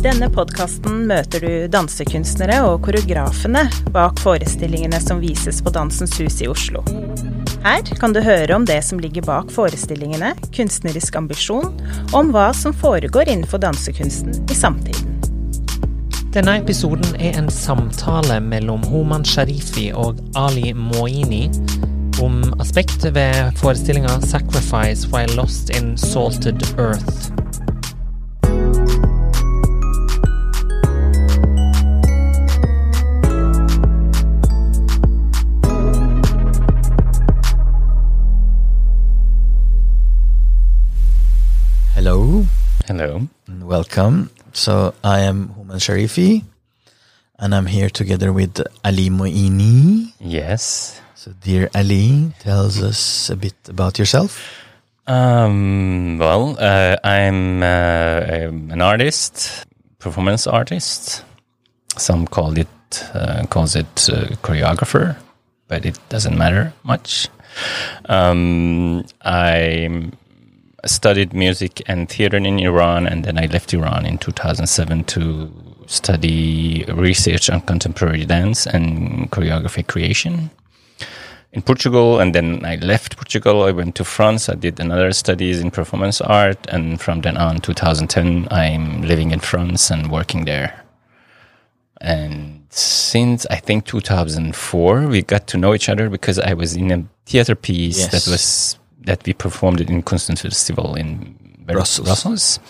denne podkasten møter du dansekunstnere og koreografene bak forestillingene som vises på Dansens Hus i Oslo. Her kan du høre om det som ligger bak forestillingene, kunstnerisk ambisjon, og om hva som foregår innenfor dansekunsten i samtiden. Denne episoden er en samtale mellom Homan Sharifi og Ali Moini om aspektet ved forestillinga 'Sacrifice While Lost in Salted Earth'. Hello and welcome. So I am Hooman Sharifi and I'm here together with Ali Moini. Yes. So dear Ali, tells us a bit about yourself. Um, well, uh, I'm, uh, I'm an artist, performance artist. Some call it uh, calls it uh, choreographer, but it doesn't matter much. Um, I studied music and theater in Iran, and then I left Iran in 2007 to study research on contemporary dance and choreography creation in Portugal, and then I left Portugal. I went to France. I did another studies in performance art, and from then on, 2010, I'm living in France and working there. And since I think 2004, we got to know each other because I was in a theater piece Yes. that was that we performed it in Kunstfestival in Ber- Brussels. Brussels.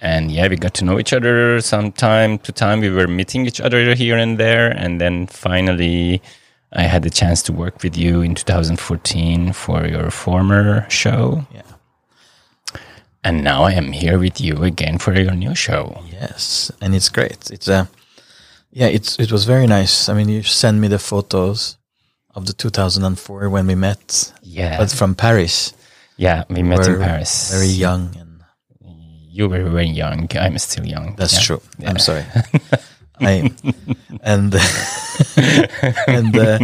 And yeah, we got to know each other. Some time to time, we were meeting each other here and there, and then finally, I had the chance to work with you in 2014 for your former show. Yeah. And now I am here with you again for your new show. Yes, and it's great. It's a yeah, it's it was very nice. I mean, you sent me the photos of the 2004 when we met, Yeah. but from Paris. yeah, we met in Paris. Very young, and You were very young. I'm still young. that's Yeah. true. Yeah. I'm sorry. I and and uh,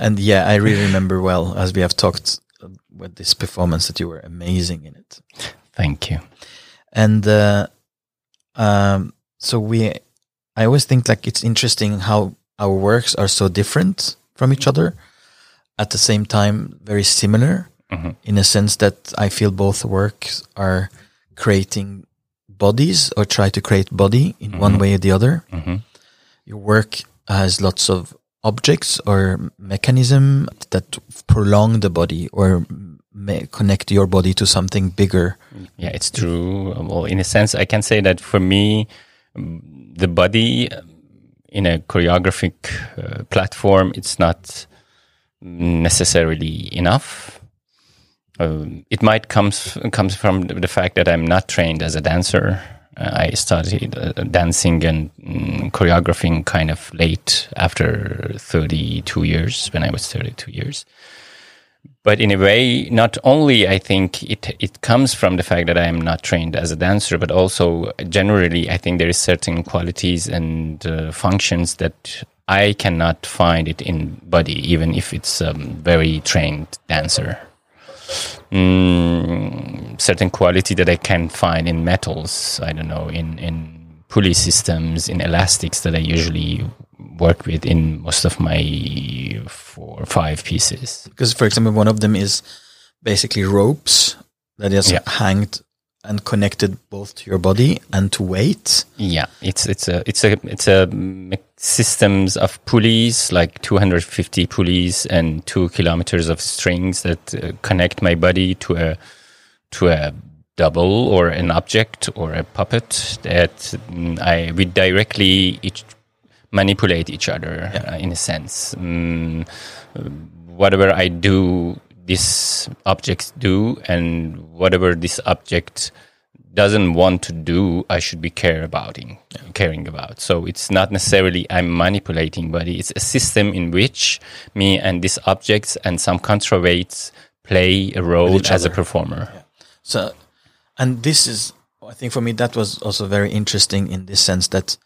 and yeah, I really remember well as we have talked uh, with this performance that you were amazing in it. Thank you. and uh, um, so we i always think like it's interesting how our works are so different from each other at the same time very similar Mhm. in a sense that i feel both works are creating bodies or try to create body in one way or the other Mhm. your work has lots of objects or mechanism that prolong the body or connect your body to something bigger Yeah, it's true. Well, in a sense, I can say that for me, mm, the body in a choreographic uh, platform, it's not necessarily enough. Um, it might comes comes from the fact that I'm not trained as a dancer. Uh, I started uh, dancing and mm, choreographing kind of late after 32 years when I was 32 years but in a way, not only I think it it comes from the fact that I am not trained as a dancer, but also generally I think there is certain qualities and uh, functions that I cannot find it in body, even if it's a very trained dancer. Mm, certain quality that I can find in metals, I don't know, in in pulley systems, in elastics that I usually work with in most of my five pieces. because for example one of them is basically ropes that is Yeah. hanged and connected both to your body and to weight Yeah, it's it's a it's a it's a systems of pulleys, like 250 pulleys and two kilometers of strings that uh, connect my body to a to a double or an object or a puppet that mm, I we directly each manipulate each other uh, in a sense. Mm, whatever I do, this object do, and whatever this object doesn't want to do, I should be care abouting, caring about. So it's not necessarily I'm manipulating, but it's a system in which me and these objects and some counterweights play a role as a other. performer. so and this is i think for me that was also very interesting in this sense that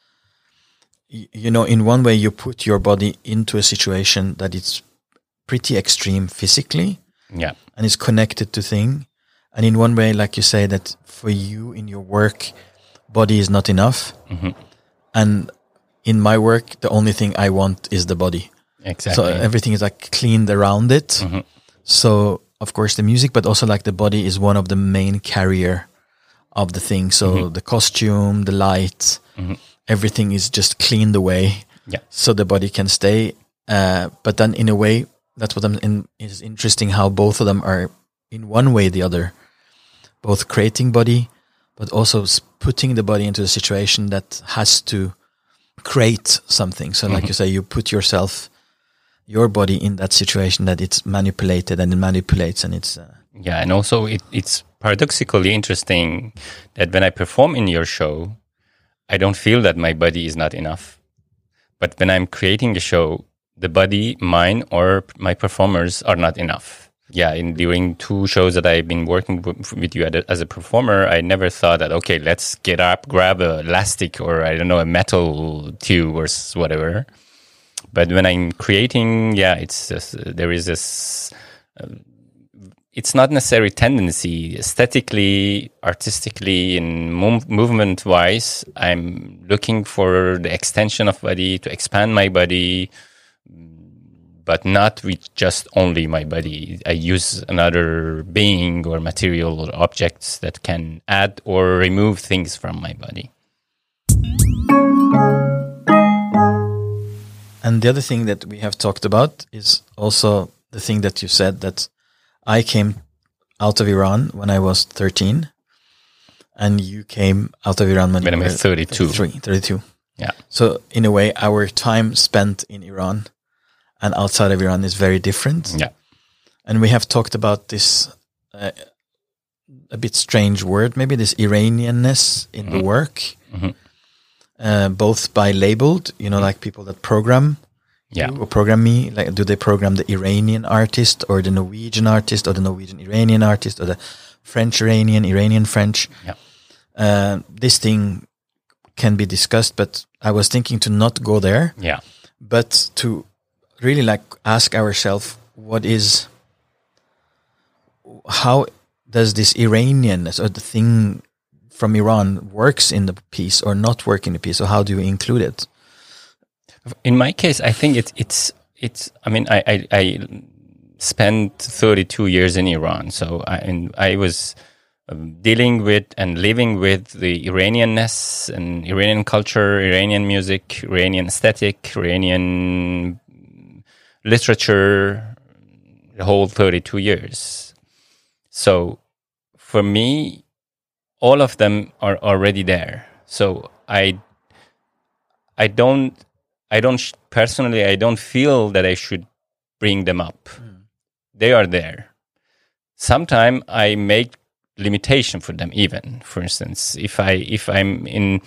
you know in one way you put your body into a situation that it's pretty extreme physically Yeah. and it's connected to thing and in one way like you say that for you in your work body is not enough, and in my work, the only thing I want is the body. Exactly. So everything is like cleaned around it. Mm-hmm. So of course the music, but also like the body is one of the main carrier of the thing. So Mm-hmm. the costume, the light, everything is just cleaned away. Yeah. So the body can stay. Uh, but then in a way, that's what I'm in, is interesting how both of them are in one way or the other, both creating body, but also putting the body into a situation that has to create something. So, like you say, you put yourself, your body in that situation that it's manipulated and it manipulates and it's, uh, Yeah, and also it, it's paradoxically interesting that when I perform in your show, I don't feel that my body is not enough. But when I'm creating a show, the body, mine, or my performers are not enough. Yeah, in during two shows that I've been working with you as a performer, I never thought that okay, let's get up, grab a elastic or I don't know a metal tube or whatever. But when I'm creating, yeah, it's just, uh, there is this uh, it's not necessarily tendency. Aesthetically artistically and mov- movement wise i'm looking for the extension of body to expand my body but not with just only my body. I use another being or material or objects that can add or remove things from my body. And the other thing that we have talked about is also the thing that you said that I came out of Iran when I was 13 and you came out of Iran when, When you I were was 32. 32. yeah So in a way, our time spent in Iran and outside of Iran is very different. yeah And we have talked about this uh, a bit strange word, maybe this Iranianness in Mm-hmm. the work, uh, both by labeled, you know, like people that program yeah or program me. Like, do they program the Iranian artist or the Norwegian artist or the Norwegian Iranian artist or the French Iranian, Iranian French? yeah Uh, this thing can be discussed, but I was thinking to not go there yeah but to really like ask ourselves what is how does this Iranianness or the thing from Iran works in the piece or not work in the piece, or how do you include it? In my case, I think it's it's it's. I mean, I I, I spent 32 years in Iran, so I and I was um, dealing with and living with the Iranianness and Iranian culture, Iranian music, Iranian aesthetic, Iranian literature, the whole 32 years. So for me, all of them are already there. So I I don't I don't sh- personally I don't feel that I should bring them up. Hmm. They are there. Sometimes I make limitation for them even. For instance, if I if I'm in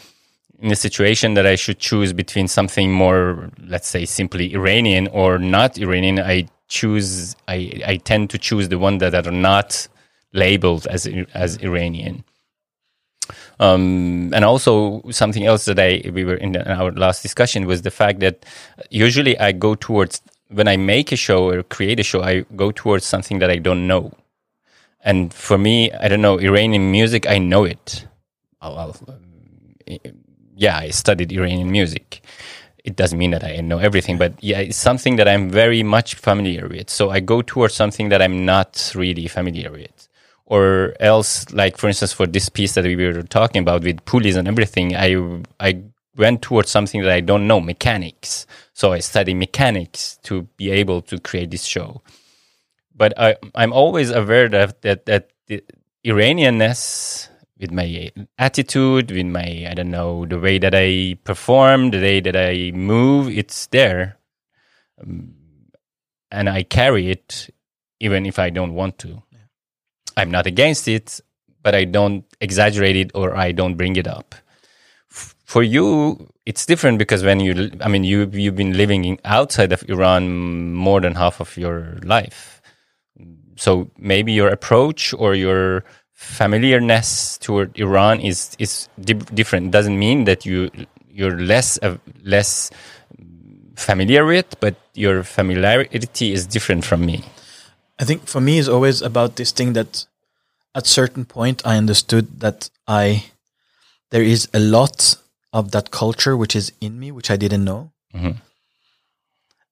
in a situation that I should choose between something more, let's say, simply Iranian or not Iranian, I choose. I, I tend to choose the one that are not labeled as as Iranian. Um, and also something else that I we were in our last discussion was the fact that usually I go towards when I make a show or create a show, I go towards something that I don't know. And for me, I don't know Iranian music. I know it. I'll, I'll, yeah, I studied Iranian music. It doesn't mean that I know everything, but yeah, it's something that I'm very much familiar with. So I go towards something that I'm not really familiar with. Or else, like for instance, for this piece that we were talking about with pulleys and everything, I I went towards something that I don't know, mechanics. So I study mechanics to be able to create this show. But I, I'm always aware that that, that the Iranianness with my attitude, with my I don't know the way that I perform, the way that I move, it's there, um, and I carry it even if I don't want to. I'm not against it, but I don't exaggerate it or I don't bring it up. For you, it's different because when you, I mean, you you've been living outside of Iran more than half of your life, so maybe your approach or your familiarness toward Iran is is di- different. It doesn't mean that you you're less uh, less familiar with, but your familiarity is different from me. I think for me is always about this thing that at certain point I understood that I there is a lot of that culture which is in me, which I didn't know. Mhm.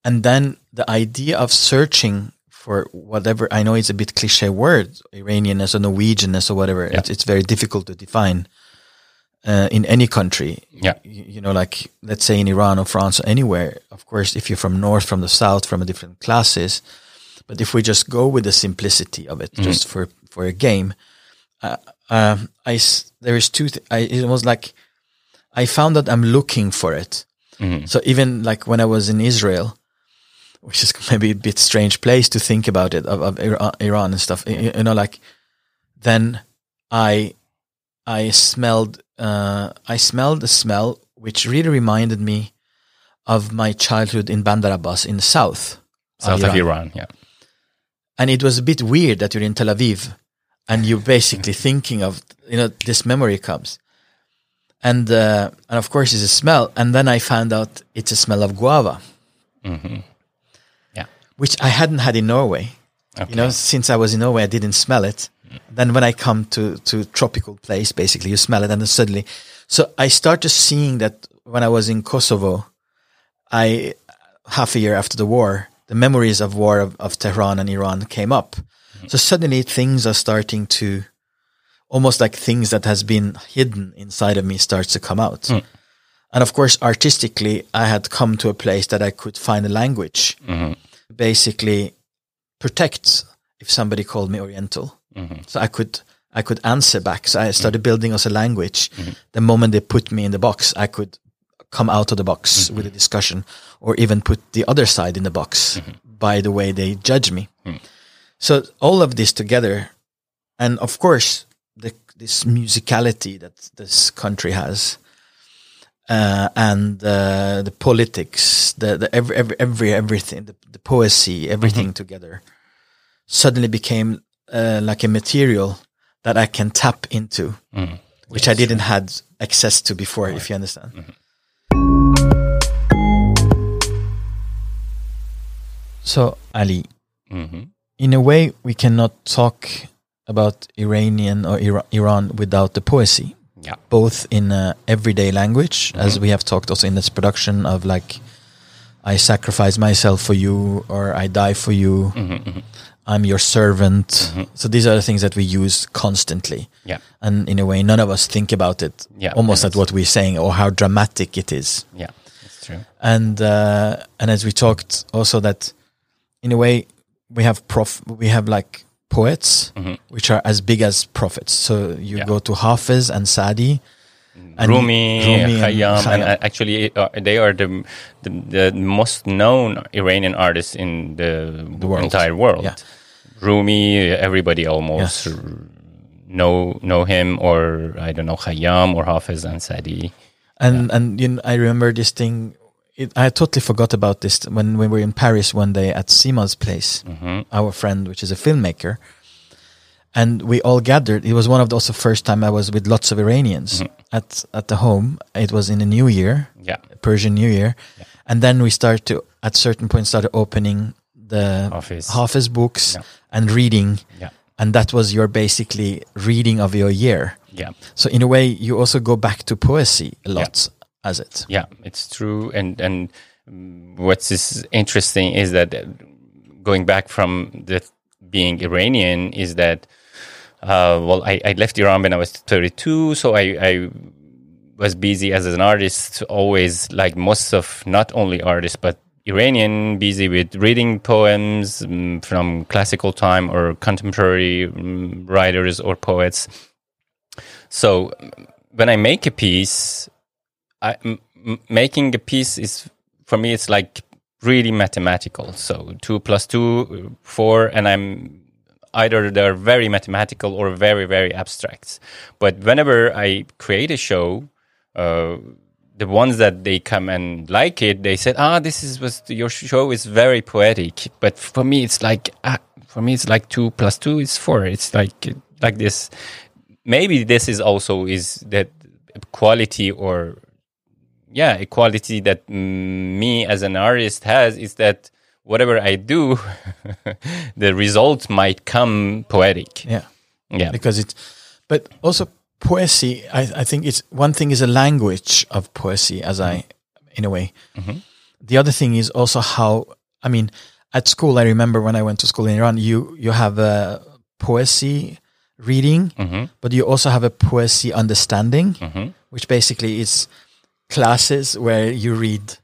And then the idea of searching for whatever I know it's a bit cliche word, Iranianness or Norwegianness or whatever. Yeah. It's, it's very difficult to define uh, in any country. Yeah. You, you know, like let's say in Iran or France or anywhere. Of course, if you're from north, from the south, from a different classes. But if we just go with the simplicity of it, just for for a game, uh, um, I there is two. Th- I, it was like I found that I'm looking for it. So even like when I was in Israel, which is maybe a bit strange place to think about it of, of Iran, Iran and stuff, you, you know, like then I I smelled uh, I smelled a smell which really reminded me of my childhood in Bandar Abbas in the south, South of Iran. Yeah. And it was a bit weird that you're in Tel Aviv and you're basically thinking of you know this memory comes. And uh, and of course it's a smell. And then I found out it's a smell of guava. Yeah. which I hadn't had in Norway. Okay. you know since I was in Norway I didn't smell it. Then when I come to to tropical place basically you smell it and then suddenly so I started seeing that when I was in Kosovo I half a year after the war, the memories of war of, of Tehran and Iran came up. Mm-hmm. So suddenly things are starting to almost like things that has been hidden inside of me starts to come out. Mm. And of course, artistically, I had come to a place that I could find a language, mm-hmm. basically protect if somebody called me Oriental. Mm-hmm. So I could I could answer back. So I started mm. building us a language. The moment they put me in the box, I could come out of the box with a discussion or even put the other side in the box by the way they judge me. So all of this together, and of course, the, this musicality that this country has, uh, and uh, the politics, the, the every, every, every everything, the, the poesy, everything together, suddenly became uh, like a material that I can tap into, which I didn't had access to before. If you understand. So Ali, Mhm. in a way, we cannot talk about Iranian or Ira- Iran without the poesy, Yeah. both in uh, everyday language, as we have talked also in this production of like, I sacrifice myself for you, or I die for you, I'm your servant. So these are the things that we use constantly. Yeah. And in a way, none of us think about it Yeah, almost at what we're saying or how dramatic it is Yeah. That's true. and uh, and as we talked also that in a way we have prof we have like poets which are as big as prophets so you Mm-hmm. Yeah. go to Hafiz and Sadi and Rumi, Rumi and Khayyam, and uh, actually uh, they are the, the the most known Iranian artists in the, world. entire world. Yeah. Rumi, everybody almost Yes. know know him, or I don't know Khayyam or Hafiz and Sadi. and and you know, I remember this thing it, I totally forgot about this when we were in Paris one day at Sima's place Mm-hmm. our friend which is a filmmaker and we all gathered it was one of the also first time I was with lots of Iranians Mm-hmm. at at the home it was in the new year Yeah, Persian New Year, and then we start to at certain point started opening the Hafiz. Hafiz books Yeah. and reading, yeah, and that was your basically reading of your year. yeah. So in a way, you also go back to poesy a lot it. Yeah, it's true. And and what's is interesting is that going back from the being Iranian is that uh, well, I, I left Iran when I was 32, so I, I was busy as an artist, always like most of not only artists but Iranian, busy with reading poems mm, from classical time or contemporary mm, writers or poets. So when I make a piece, I, m- making a piece is for me it's like really mathematical. So two plus two, four, and I'm either they're very mathematical or very very abstract. But whenever I create a show, uh, the ones that they come and like it, they said, "Ah, this is was your show is very poetic." But for me, it's like ah, for me it's like two plus two is four. It's like like this. Maybe this is also is that quality or yeah, a quality that me as an artist has is that whatever I do, the result might come poetic. Yeah, Yeah, because it's, but also poesy, I, I think it's one thing is a language of poesy, as I, mm-hmm. in a way. Mm-hmm. The other thing is also how, I mean, at school, I remember when I went to school in Iran, you, you have a poesy reading, mm-hmm. but you also have a poesy understanding, which basically is classes where you read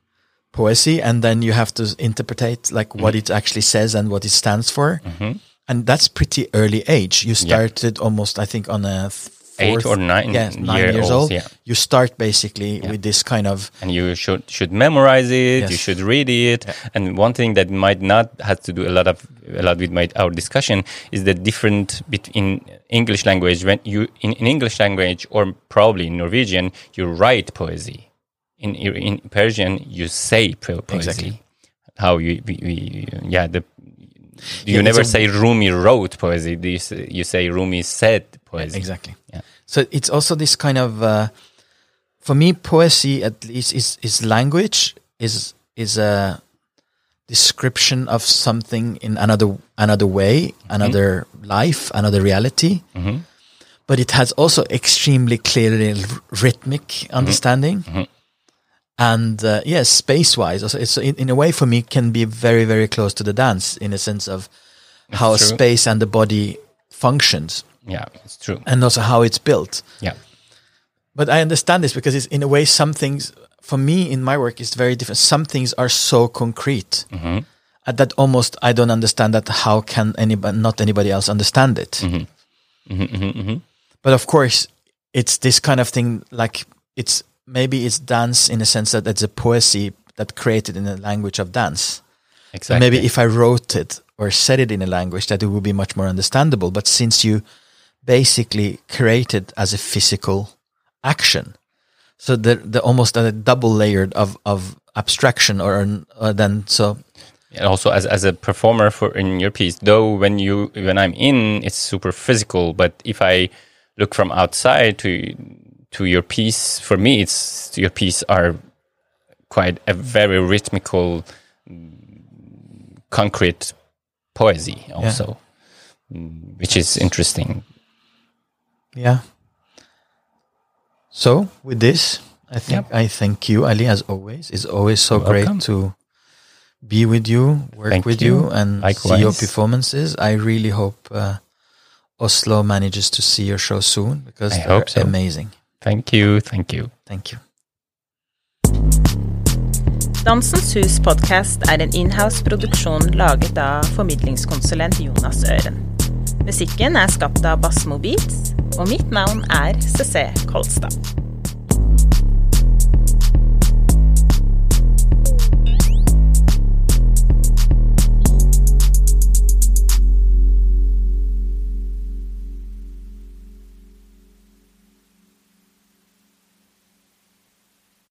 poesy and then you have to interpret like what mm-hmm. it actually says and what it stands for. Mm-hmm. And that's pretty early age. You started almost, I think, on a Eight fourth, or nine yeah, nine year years olds, old. yeah. You start basically with this kind of and you should should memorize it you should read it. And one thing that might not have to do a lot of a lot with my our discussion is the different between english language. When you in, in english language or probably in norwegian you write poesy in in persian you say po- poesy Exactly. how you we, we, yeah the you Yeah, never a- say Rumi wrote poesy. You say, you say Rumi said poetry. Exactly. Yeah. So it's also this kind of, uh, for me, poesy at least is is language is is a description of something in another another way, mm-hmm. another life, another reality. Mm-hmm. But it has also extremely clearly rhythmic mm-hmm. understanding. And uh, yes, space wise, also it's in, in a way for me can be very very close to the dance in a sense of how true. space and the body functions Yeah, it's true. and also how it's built. Yeah. But I understand this because it's in a way some things for me in my work is very different. Some things are so concrete mm-hmm. uh, that almost I don't understand that. How can anybody, not anybody else, understand it? Mm-hmm. Mm-hmm, but of course, it's this kind of thing. Like it's maybe it's dance in a sense that it's a poesy that created in a language of dance. So Exactly. maybe if I wrote it or said it in a language, that it would be much more understandable. But since you basically create it as a physical action, so the the almost a double layered of of abstraction, or uh, then so And also as as a performer for in your piece though when you when i'm in it's super physical but if i look from outside to to your piece for me it's your piece are quite a very rhythmical concrete poesy also mm, which is interesting yeah. So with this, I think I thank you, Ali, as always. It's always so welcome. great to be with you, work Thank with you. you, and see your performances. I really hope uh, Oslo manages to see your show soon because I they're hope so. amazing. Thank you thank you Thank you. Dansens Hus podkast er en inhouse-produksjon laget av formidlingskonsulent Jonas Øren. Musikken er skapt av Bassmo Beats, og mitt navn er CC Kolstad.